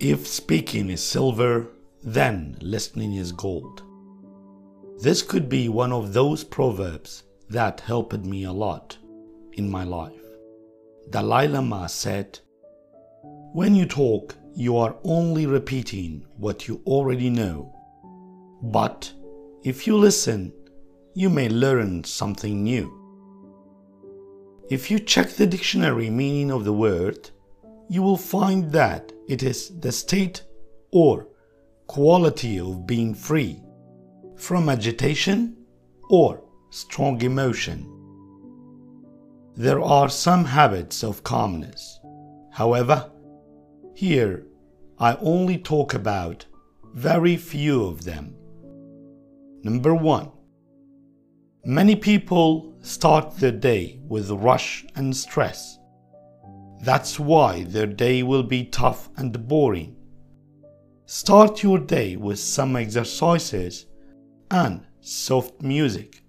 If speaking is silver, then listening is gold. This could be one of those proverbs that helped me a lot in my life. Dalai Lama said, When you talk, you are only repeating what you already know. But if you listen, you may learn something new. If you check the dictionary meaning of the word, you will find that it is the state or quality of being free from agitation or strong emotion. There are some habits of calmness. However, here I only talk about very few of them. Number one, many people start their day with rush and stress. That's why their day will be tough and boring. Start your day with some exercises and soft music.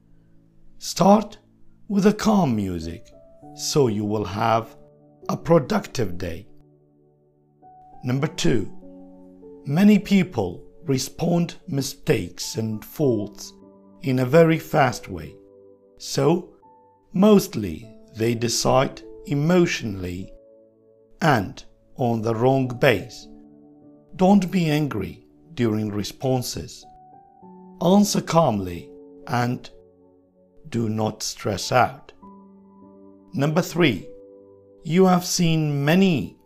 Start with a calm music so you will have a productive day. Number two, many people respond mistakes and faults in a very fast way. So, mostly they decide emotionally and on the wrong base. Don't be angry during responses. Answer calmly and do not stress out. Number three, you have seen many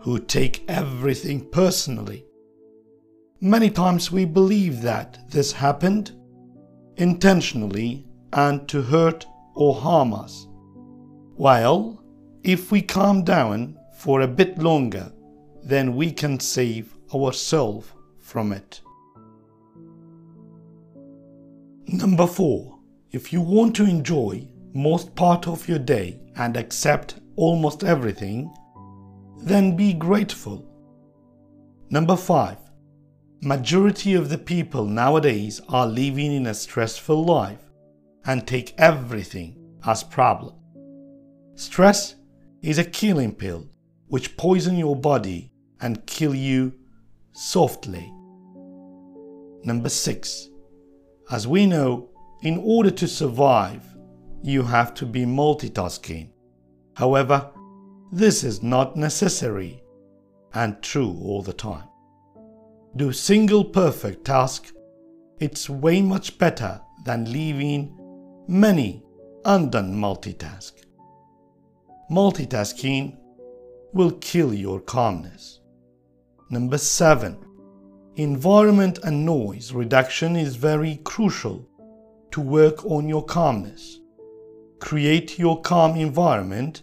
who take everything personally. Many times we believe that this happened intentionally and to hurt or harm us. While if we calm down for a bit longer, then we can save ourselves from it. Number four, if you want to enjoy most part of your day and accept almost everything, then be grateful. Number five, majority of the people nowadays are living in a stressful life and take everything as problem. Stress is a killing pill which poison your body and kill you softly. Number six, as we know, in order to survive, you have to be multitasking. However, this is not necessary and true all the time. Do single perfect task. It's way much better than leaving many undone multitask. Multitasking will kill your calmness. Number 7 Environment and noise reduction is very crucial to work on your calmness. Create your calm environment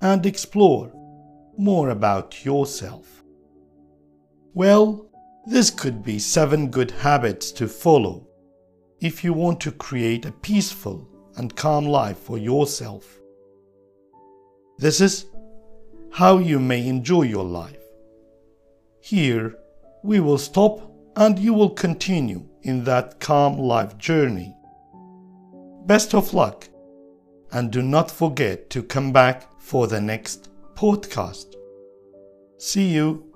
and explore more about yourself. Well, this could be seven good habits to follow if you want to create a peaceful and calm life for yourself. This is how you may enjoy your life. Here, we will stop and you will continue in that calm life journey. Best of luck and do not forget to come back for the next podcast. See you